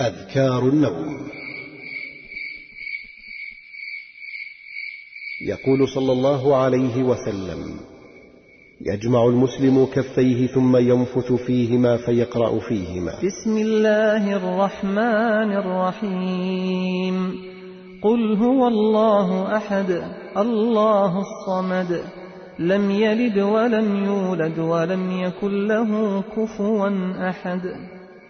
أذكار النوم. يقول صلى الله عليه وسلم يجمع المسلم كفيه ثم ينفث فيهما فيقرأ فيهما. بسم الله الرحمن الرحيم. قل هو الله أحد الله الصمد لم يلد ولم يولد ولم يكن له كفوا أحد.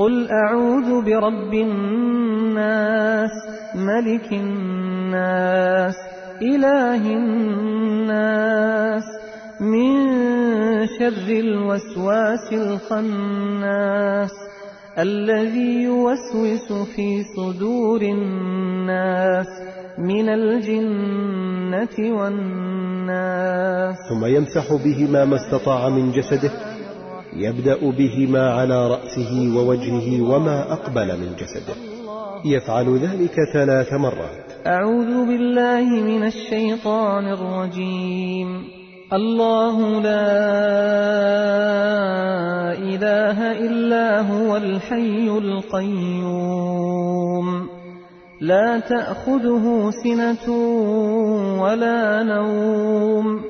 قل أعوذ برب الناس ملك الناس إله الناس من شر الوسواس الخناس الذي يوسوس في صدور الناس من الجنة والناس ثم يمسح بهما ما استطاع من جسده يبدأ بهما على رأسه ووجهه وما أقبل من جسده. يفعل ذلك ثلاث مرات. أعوذ بالله من الشيطان الرجيم. الله لا إله إلا هو الحي القيوم. لا تأخذه سنة ولا نوم.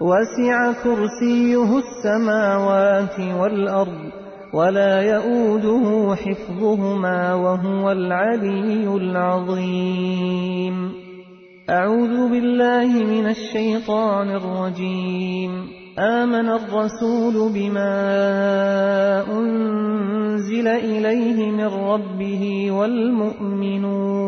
وسع كرسيه السماوات والأرض ولا يؤوده حفظهما وهو العلي العظيم. أعوذ بالله من الشيطان الرجيم. آمن الرسول بما أنزل إليه من ربه والمؤمنون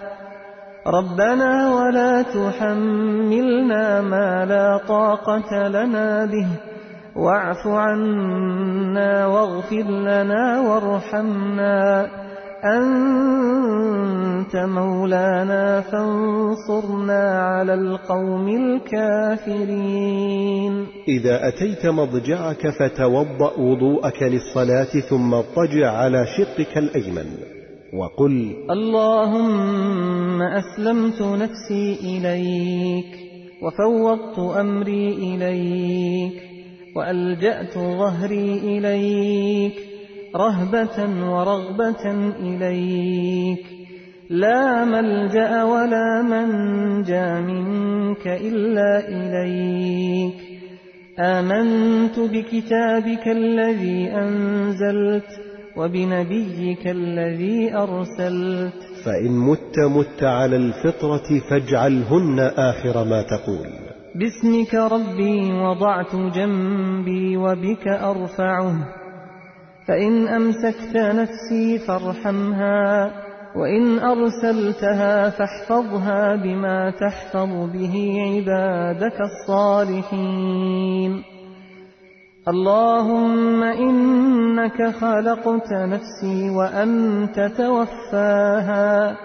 ربنا ولا تحملنا ما لا طاقة لنا به. واعف عنا واغفر لنا وارحمنا. أنت مولانا فانصرنا على القوم الكافرين. إذا أتيت مضجعك فتوضأ وضوءك للصلاة ثم اضطجع على شقك الأيمن. وقل اللهم أسلمت نفسي إليك وفوضت أمري إليك وألجأت ظهري إليك رهبة ورغبة إليك لا ملجأ ولا منجى منك إلا إليك آمنت بكتابك الذي أنزلت وبنبيك الذي أرسلت. فإن مت مت على الفطرة فاجعلهن آخر ما تقول. باسمك ربي وضعت جنبي وبك أرفعه. فإن أمسكت نفسي فارحمها وإن أرسلتها فاحفظها بما تحفظ به عبادك الصالحين. اللهم إنك خلقت نفسي وأنت توفاها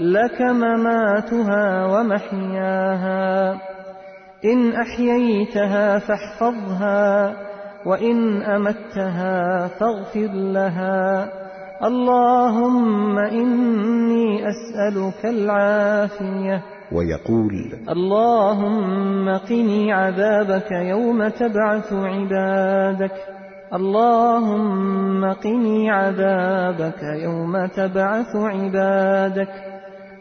لك مماتها ومحياها. إن أحييتها فاحفظها وإن أمتها فاغفر لها. اللهم إني أسألك العافية. ويقول اللهم قني عذابك يوم تبعث عبادك. اللهم قني عذابك يوم تبعث عبادك.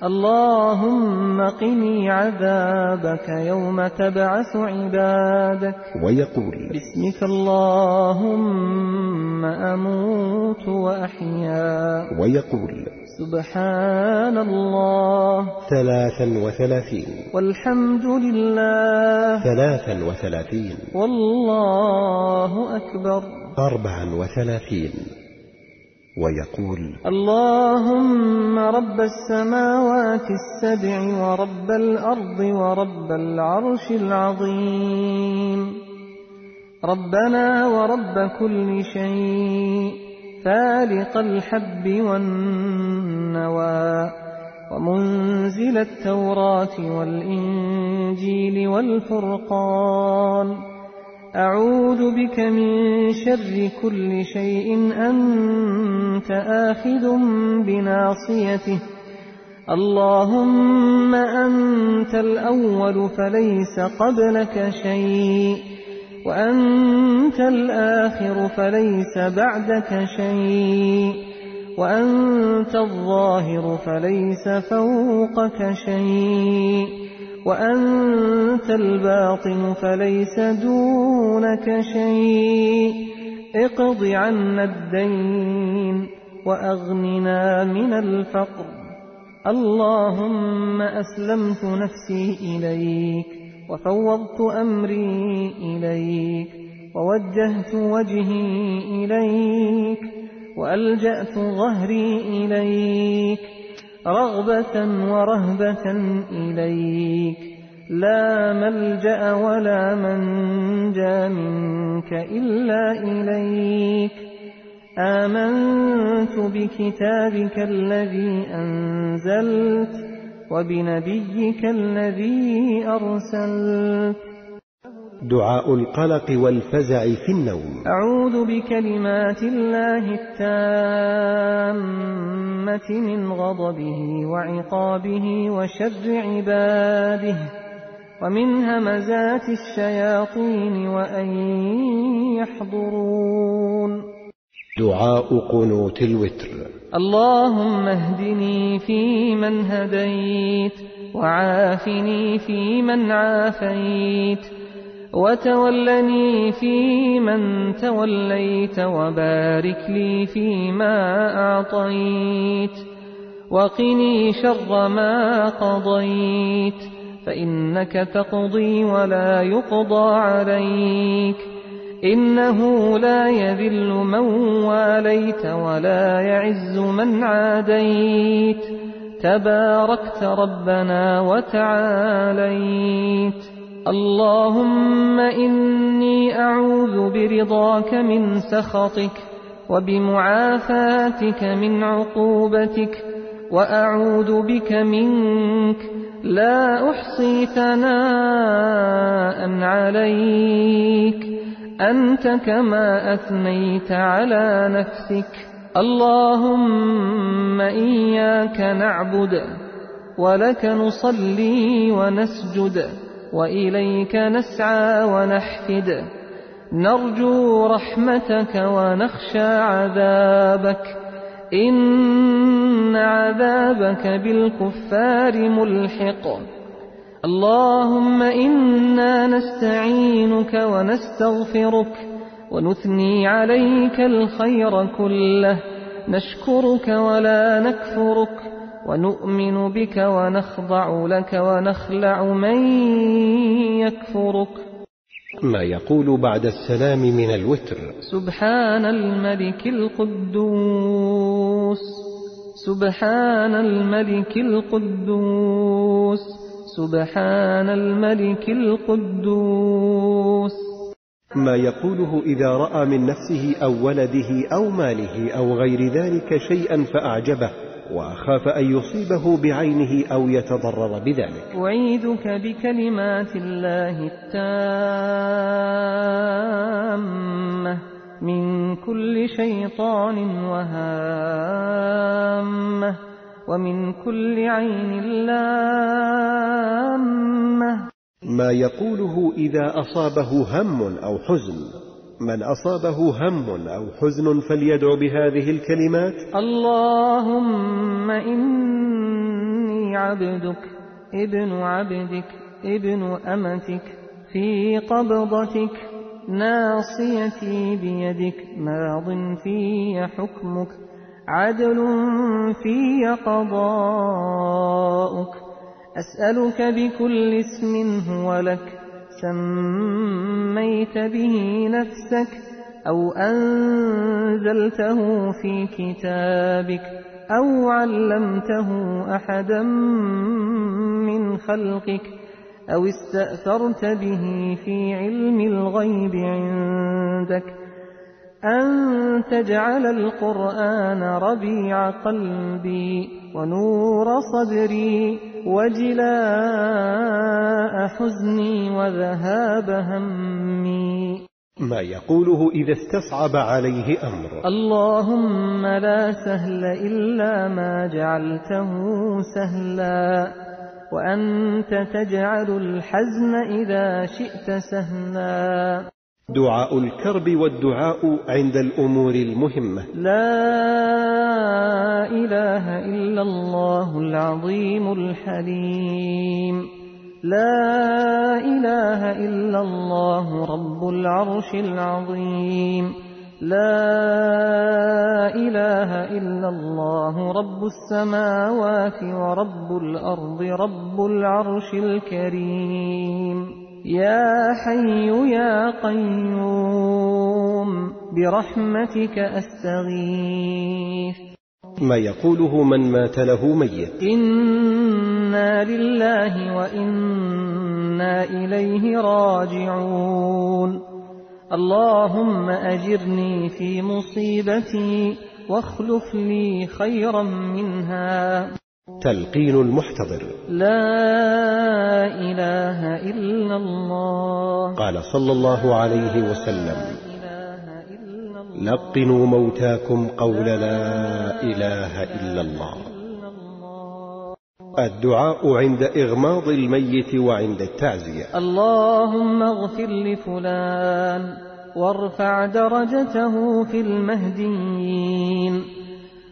اللهم قني عذابك يوم تبعث عبادك. ويقول باسمك اللهم أموت وأحيا. ويقول سبحان الله ثلاثا وثلاثين. والحمد لله. ثلاثا وثلاثين. والله أكبر. أربعا وثلاثين. ويقول اللهم رب السماوات السبع ورب الأرض ورب العرش العظيم. ربنا ورب كل شيء. فالق الحب والنوى ومنزل التوراة والإنجيل والفرقان. أعوذ بك من شر كل شيء. أنت آخذ بناصيته. اللهم أنت الأول فليس قبلك شيء. وأنت الآخر فليس بعدك شيء. وأنت الظاهر فليس فوقك شيء. وأنت الباطن فليس دونك شيء. اقض عنا الدين وأغننا من الفقر. اللهم أسلمت نفسي إليك. وفوضت أمري إليك ووجهت وجهي إليك وألجأت ظهري إليك رغبة ورهبة إليك لا ملجأ ولا منجا منك إلا إليك آمنت بكتابك الذي أنزلت وبنبيك الذي أرسلت. دعاء القلق والفزع في النوم. أعوذ بكلمات الله التامة من غضبه وعقابه وشر عباده ومن همزات الشياطين وأن يحضرون. دعاء قنوت الوتر. اللهم اهدني فيمن هديت وعافني فيمن عافيت وتولني فيمن توليت وبارك لي فيما أعطيت وقني شر ما قضيت فإنك تقضي ولا يقضى عليك إنه لا يذل من واليت ولا يعز من عاديت. تباركت ربنا وتعاليت. اللهم إني أعوذ برضاك من سخطك وبمعافاتك من عقوبتك وأعوذ بك منك. لا أحصي ثناء عليك. أنت كما أثنيت على نفسك. اللهم إياك نعبد ولك نصلي ونسجد وإليك نسعى ونحفد. نرجو رحمتك ونخشى عذابك. إن عذابك بالكفار ملحق. اللهم إنا نستعينك ونستغفرك ونثني عليك الخير كله. نشكرك ولا نكفرك ونؤمن بك ونخضع لك ونخلع من يكفرك. ما يقول بعد السلام من الوتر. سبحان الملك القدوس. سبحان الملك القدوس. سبحان الملك القدوس. ما يقوله إذا رأى من نفسه أو ولده أو ماله أو غير ذلك شيئا فأعجبه وأخاف أن يصيبه بعينه أو يتضرر بذلك. أعيذك بكلمات الله التامة من كل شيطان وهامة. ومن كل عين لامة. ما يقوله إذا أصابه هم أو حزن. من أصابه هم أو حزن فليدعو بهذه الكلمات. اللهم إني عبدك ابن عبدك ابن أمتك في قبضتك ناصيتي بيدك ماض في حكمك. عدل في قضاؤك أسألك بكل اسم هو لك. سميت به نفسك أو أنزلته في كتابك أو علمته أحدا من خلقك أو استأثرت به في علم الغيب عندك. أن تجعل القرآن ربيع قلبي ونور صدري وجلاء حزني وذهاب همي. ما يقوله إذا استصعب عليه أمر. اللهم لا سهل إلا ما جعلته سهلا. وأنت تجعل الحزن إذا شئت سهلا. دعاء الكرب والدعاء عند الأمور المهمة. لا إله إلا الله العظيم الحليم. لا إله إلا الله رب العرش العظيم. لا إله إلا الله رب السماوات ورب الأرض رب العرش الكريم. يا حي يا قيوم برحمتك أستغيث. ما يقوله من مات له ميت. إنا لله وإنا إليه راجعون. اللهم أجرني في مصيبتي واخلف لي خيرا منها. تلقين المحتضر. لا إله إلا الله. قال صلى الله عليه وسلم لقنوا موتاكم قول لا إله إلا الله. الدعاء عند إغماض الميت وعند التعزية. اللهم اغفر لفلان وارفع درجته في المهديين.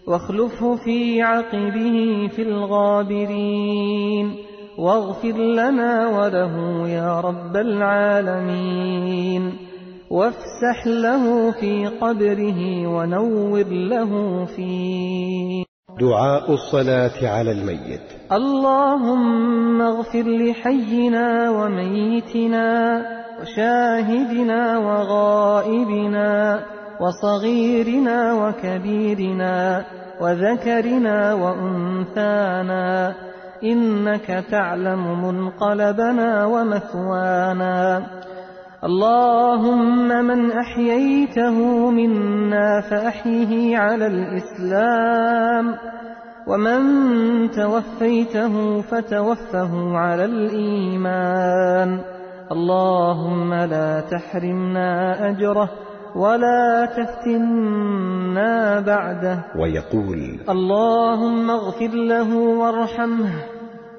واخلفه في عقبه في الغابرين واغفر لنا وله يا رب العالمين وافسح له في قبره ونور له فيه. دعاء الصلاة على الميت. اللهم اغفر لحينا وميتنا وشاهدنا وغائبنا وصغيرنا وكبيرنا وذكرنا وأنثانا إنك تعلم منقلبنا ومثوانا اللهم من أحييته منا فأحيه على الإسلام ومن توفيته فتوفه على الإيمان اللهم لا تحرمنا أجره ولا تفتنا بعده. ويقول اللهم اغفر له وارحمه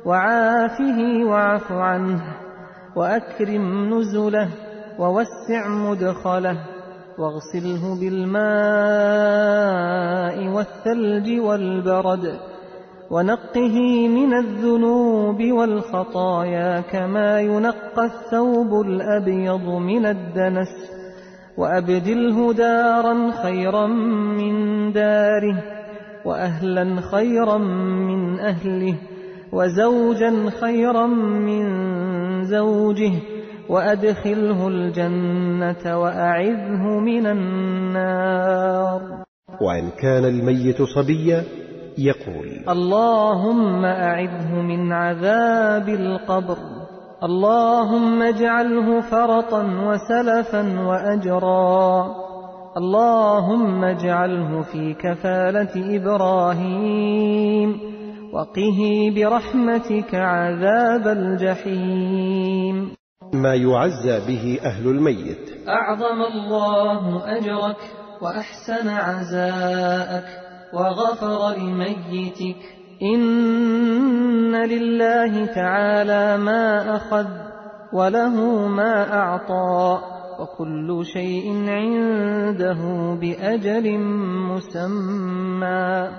وعافه واعف عنه وأكرم نزله ووسع مدخله واغسله بالماء والثلج والبرد ونقه من الذنوب والخطايا كما ينقى الثوب الأبيض من الدنس. وأبدله دارا خيرا من داره وأهلا خيرا من أهله وزوجا خيرا من زوجه وأدخله الجنة وأعذه من النار. وإن كان الميت صبيا يقول اللهم أعذه من عذاب القبر. اللهم اجعله فرطا وسلفا وأجرا. اللهم اجعله في كفالة إبراهيم وقه برحمتك عذاب الجحيم. ما يعزى به أهل الميت. أعظم الله أجرك وأحسن عزاءك وغفر لميتك. إن لله تعالى ما أخذ وله ما أعطى وكل شيء عنده بأجل مسمى.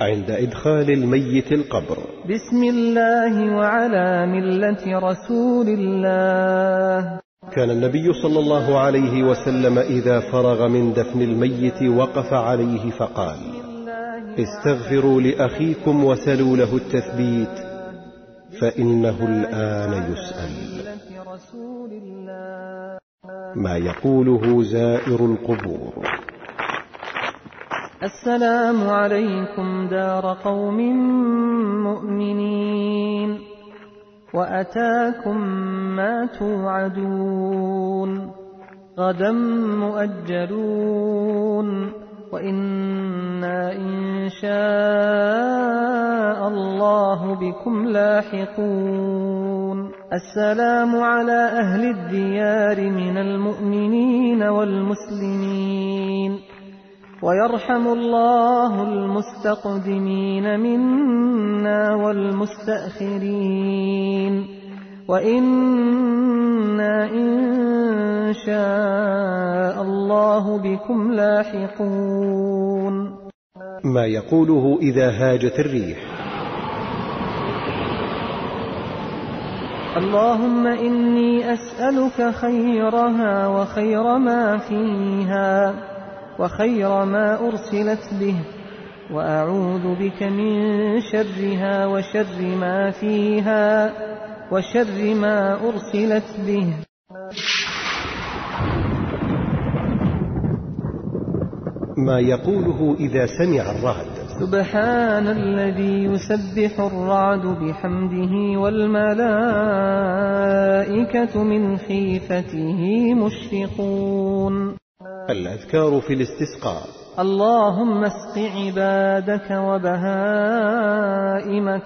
عند إدخال الميت القبر. بسم الله وعلى ملة رسول الله. كان النبي صلى الله عليه وسلم إذا فرغ من دفن الميت وقف عليه فقال استغفروا لأخيكم وسلوا له التثبيت فإنه الآن يسأل. ما يقوله زائر القبور. السلام عليكم دار قوم مؤمنين وأتاكم ما توعدون غدا مؤجلون. وإنا إن شاء الله بكم لاحقون. السلام على أهل الديار من المؤمنين والمسلمين. ويرحم الله المستقدمين منا والمستأخرين. وإنا إن شاء الله بكم لاحقون. ما يقوله إذا هاجت الريح. اللهم إني أسألك خيرها وخير ما فيها وخير ما أرسلت به وأعوذ بك من شرها وشر ما فيها وشر ما أرسلت به. ما يقوله إذا سمع الرعد. سبحان الذي يسبح الرعد بحمده والملائكة من خيفته مشفقون. الأذكار في الاستسقاء. اللهم اسق عبادك وبهائمك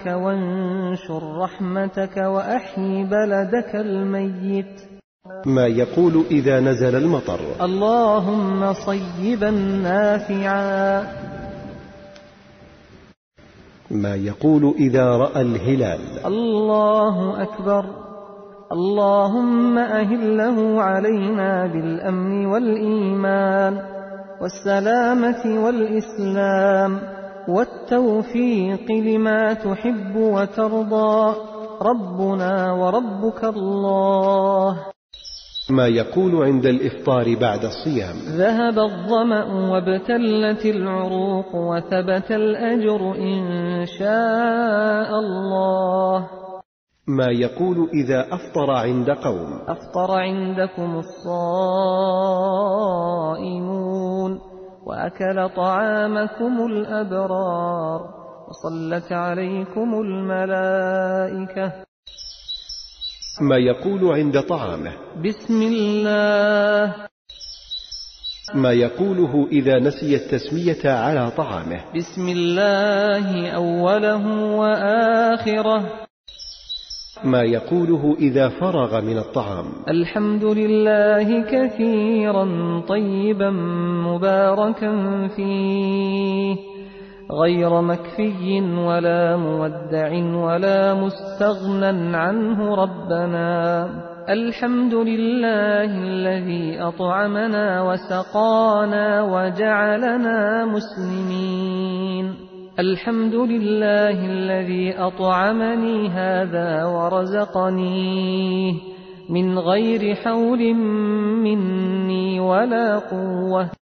وانشر رحمتك وأحيي بلدك الميت. ما يقول إذا نزل المطر. اللهم صيبا نافعا. ما يقول إذا رأى الهلال. الله أكبر. اللهم أهله علينا بالأمن والإيمان والسلامة والإسلام والتوفيق لما تحب وترضى. ربنا وربك الله. ما يقول عند الإفطار بعد الصيام. ذهب الظمأ وابتلت العروق وثبت الأجر إن شاء الله. ما يقول إذا أفطر عند قوم. أفطر عندكم الصائمون وأكل طعامكم الأبرار وصلت عليكم الملائكة. ما يقول عند طعامه. بسم الله. ما يقوله إذا نسي التسمية على طعامه. بسم الله أوله وآخره. ما يقوله إذا فرغ من الطعام. الحمد لله كثيرا طيبا مباركا فيه. غير مكفي ولا مودع ولا مستغنى عنه ربنا. الحمد لله الذي أطعمنا وسقانا وجعلنا مسلمين. الحمد لله الذي أطعمني هذا ورزقنيه من غير حول مني ولا قوة.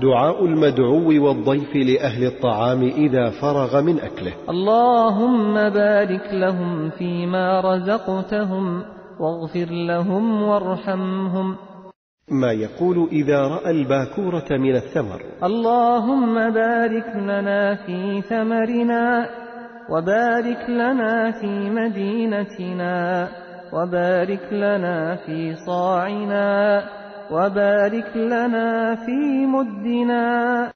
دعاء المدعو والضيف لأهل الطعام إذا فرغ من أكله. اللهم بارك لهم فيما رزقتهم واغفر لهم وارحمهم. ما يقول إذا رأى الباكورة من الثمر. اللهم بارك لنا في ثمرنا وبارك لنا في مدينتنا وبارك لنا في صاعنا. وبارك لنا في مدنا.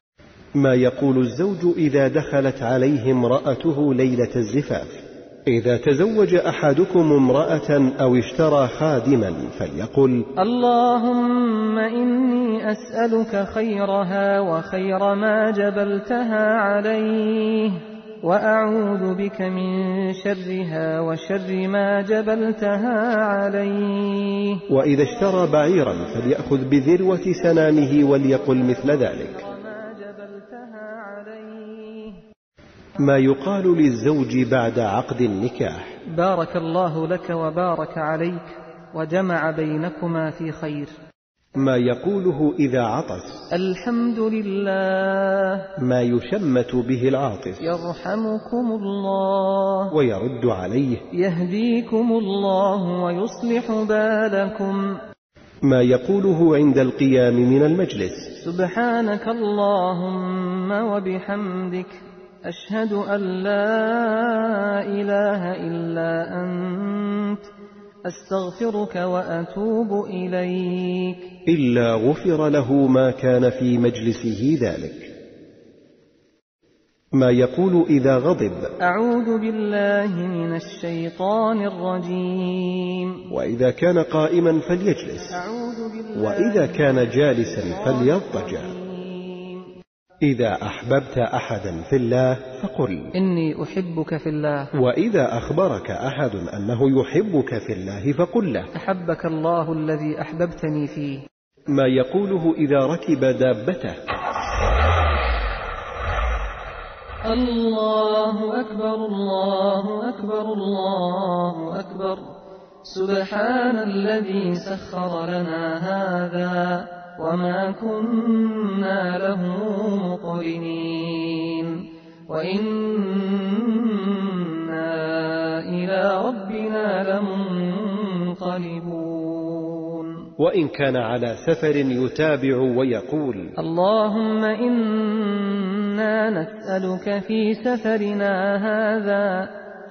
ما يقول الزوج إذا دخلت عليه امرأته ليلة الزفاف. إذا تزوج أحدكم امرأة أو اشترى خادما فليقل اللهم إني أسألك خيرها وخير ما جبلتها عليه. وأعوذ بك من شرها وشر ما جبلتها عليه. وإذا اشترى بعيرا فليأخذ بذروة سنامه وليقل مثل ذلك. ما يقال للزوج بعد عقد النكاح. بارك الله لك وبارك عليك وجمع بينكما في خير. ما يقوله إذا عطس. الحمد لله. ما يشمت به العاطس. يرحمكم الله. ويرد عليه. يهديكم الله ويصلح بالكم. ما يقوله عند القيام من المجلس. سبحانك اللهم وبحمدك. أشهد أن لا أستغفرك وأتوب إليك. إلا غفر له ما كان في مجلسه ذلك. ما يقول إذا غضب. أعوذ بالله من الشيطان الرجيم. وإذا كان قائما فليجلس. أعوذ بالله وإذا كان جالسا فليضطجع. إذا أحببت أحدا في الله فقل. إني أحبك في الله. وإذا أخبرك أحد أنه يحبك في الله فقل له. أحبك الله الذي أحببتني فيه. ما يقوله إذا ركب دابته. الله أكبر الله أكبر الله أكبر. سبحان الذي سخر لنا هذا. وما كنا له مقرنين وإنا إلى ربنا لمنقلبون وإن كان على سفر يتابع ويقول اللهم إنا نسألك في سفرنا هذا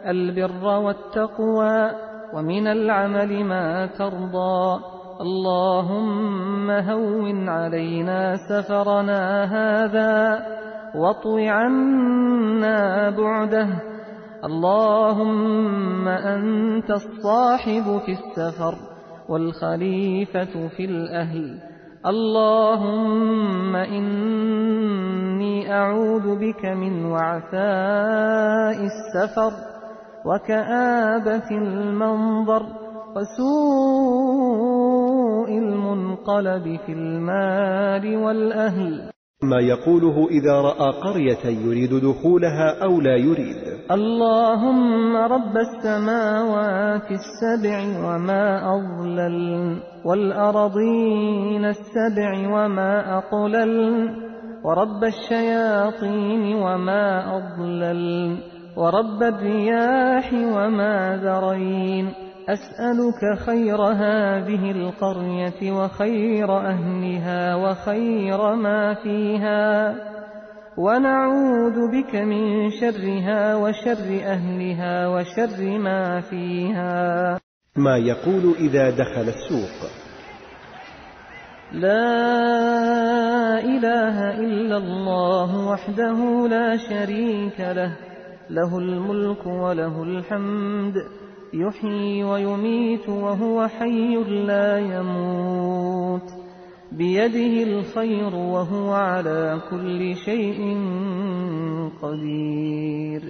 البر والتقوى ومن العمل ما ترضى اللهم هون علينا سفرنا هذا واطو عنا بعده. اللهم أنت الصاحب في السفر والخليفة في الأهل. اللهم إني أعوذ بك من وعثاء السفر وكآبة المنظر وسوء المنقلب في المال والأهل. ما يقوله إذا رأى قرية يريد دخولها أو لا يريد. اللهم رب السماوات السبع وما أضلل والأرضين السبع وما أقلل ورب الشياطين وما أضلل ورب الرياح وما ذرين. أسألك خير هذه القرية وخير أهلها وخير ما فيها ونعوذ بك من شرها وشر أهلها وشر ما فيها. ما يقول إذا دخل السوق. لا إله إلا الله وحده لا شريك له له الملك وله الحمد. يحيي ويميت وهو حي لا يموت. بيده الخير وهو على كل شيء قدير.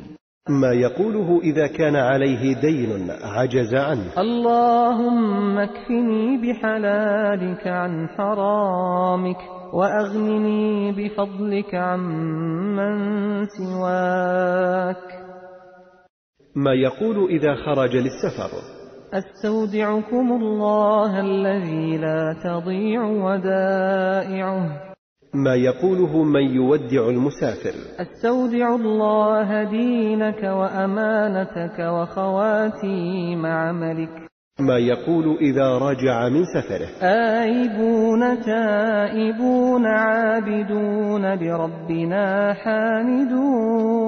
ما يقوله إذا كان عليه دين عجز عنه. اللهم اكفني بحلالك عن حرامك وأغنني بفضلك عمن سواك. ما يقول إذا خرج للسفر. أستودعكم الله الذي لا تضيع ودائعه. ما يقوله من يودع المسافر. أستودع الله دينك وأمانتك وخواتيم عملك. ما يقول إذا رجع من سفره. آيبون تائبون عابدون لربنا حامدون.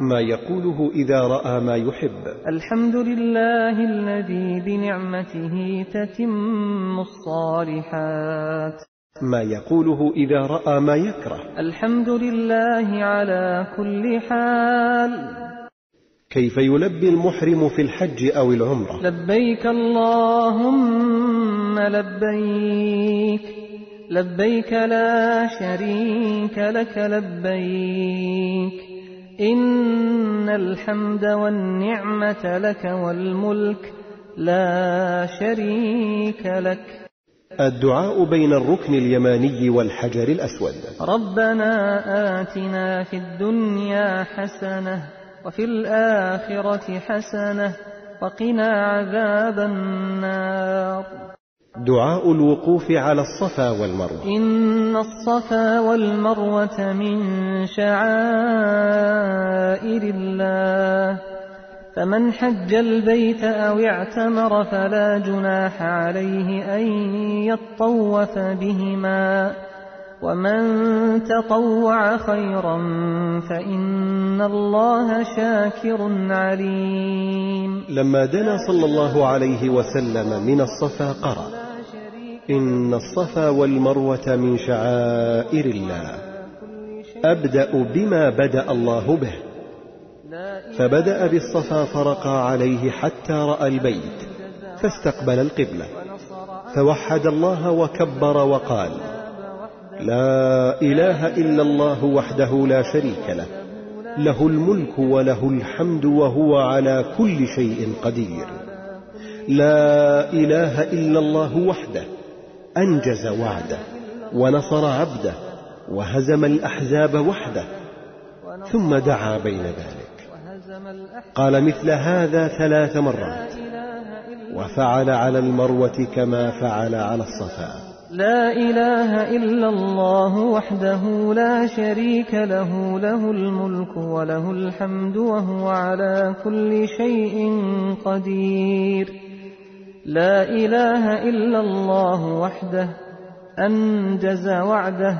ما يقوله إذا رأى ما يحب. الحمد لله الذي بنعمته تتم الصالحات. ما يقوله إذا رأى ما يكره. الحمد لله على كل حال. كيف يلبي المحرم في الحج أو العمرة؟ لبيك اللهم لبيك. لبيك لا شريك لك لبيك. إن الحمد والنعمة لك والملك لا شريك لك. الدعاء بين الركن اليماني والحجر الأسود. ربنا آتنا في الدنيا حسنة وفي الآخرة حسنة وقنا عذاب النار. دعاء الوقوف على الصفا والمروة. إن الصفا والمروة من شعائر الله. فمن حج البيت أو اعتمر فلا جناح عليه أن يطوف بهما. ومن تطوع خيرا فإن الله شاكر عليم. لما دنا صلى الله عليه وسلم من الصفا قرأ. إن الصفا والمروة من شعائر الله. أبدأ بما بدأ الله به. فبدأ بالصفا فرقى عليه حتى رأى البيت فاستقبل القبلة فوحد الله وكبر وقال لا إله إلا الله وحده لا شريك له له الملك وله الحمد وهو على كل شيء قدير. لا إله إلا الله وحده أنجز وعده ونصر عبده وهزم الأحزاب وحده ثم دعا بين ذلك. قال مثل هذا ثلاث مرات وفعل على المروة كما فعل على الصفا. لا إله إلا الله وحده لا شريك له له الملك وله الحمد وهو على كل شيء قدير. لا إله إلا الله وحده أنجز وعده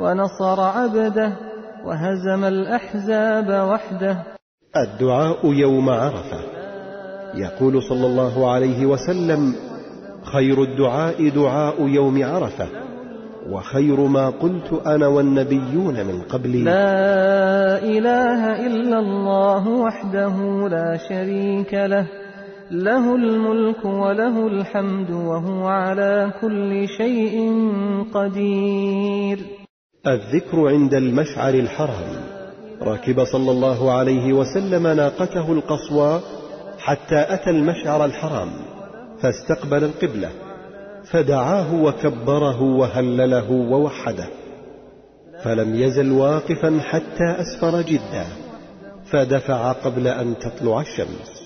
ونصر عبده وهزم الأحزاب وحده. الدعاء يوم عرفة. يقول صلى الله عليه وسلم خير الدعاء دعاء يوم عرفة وخير ما قلت أنا والنبيون من قبلي. لا إله إلا الله وحده لا شريك له. له الملك وله الحمد وهو على كل شيء قدير. الذكر عند المشعر الحرام. ركب صلى الله عليه وسلم ناقته القصوى حتى أتى المشعر الحرام فاستقبل القبلة فدعاه وكبره وهلله ووحده فلم يزل واقفا حتى أسفر جدا فدفع قبل أن تطلع الشمس.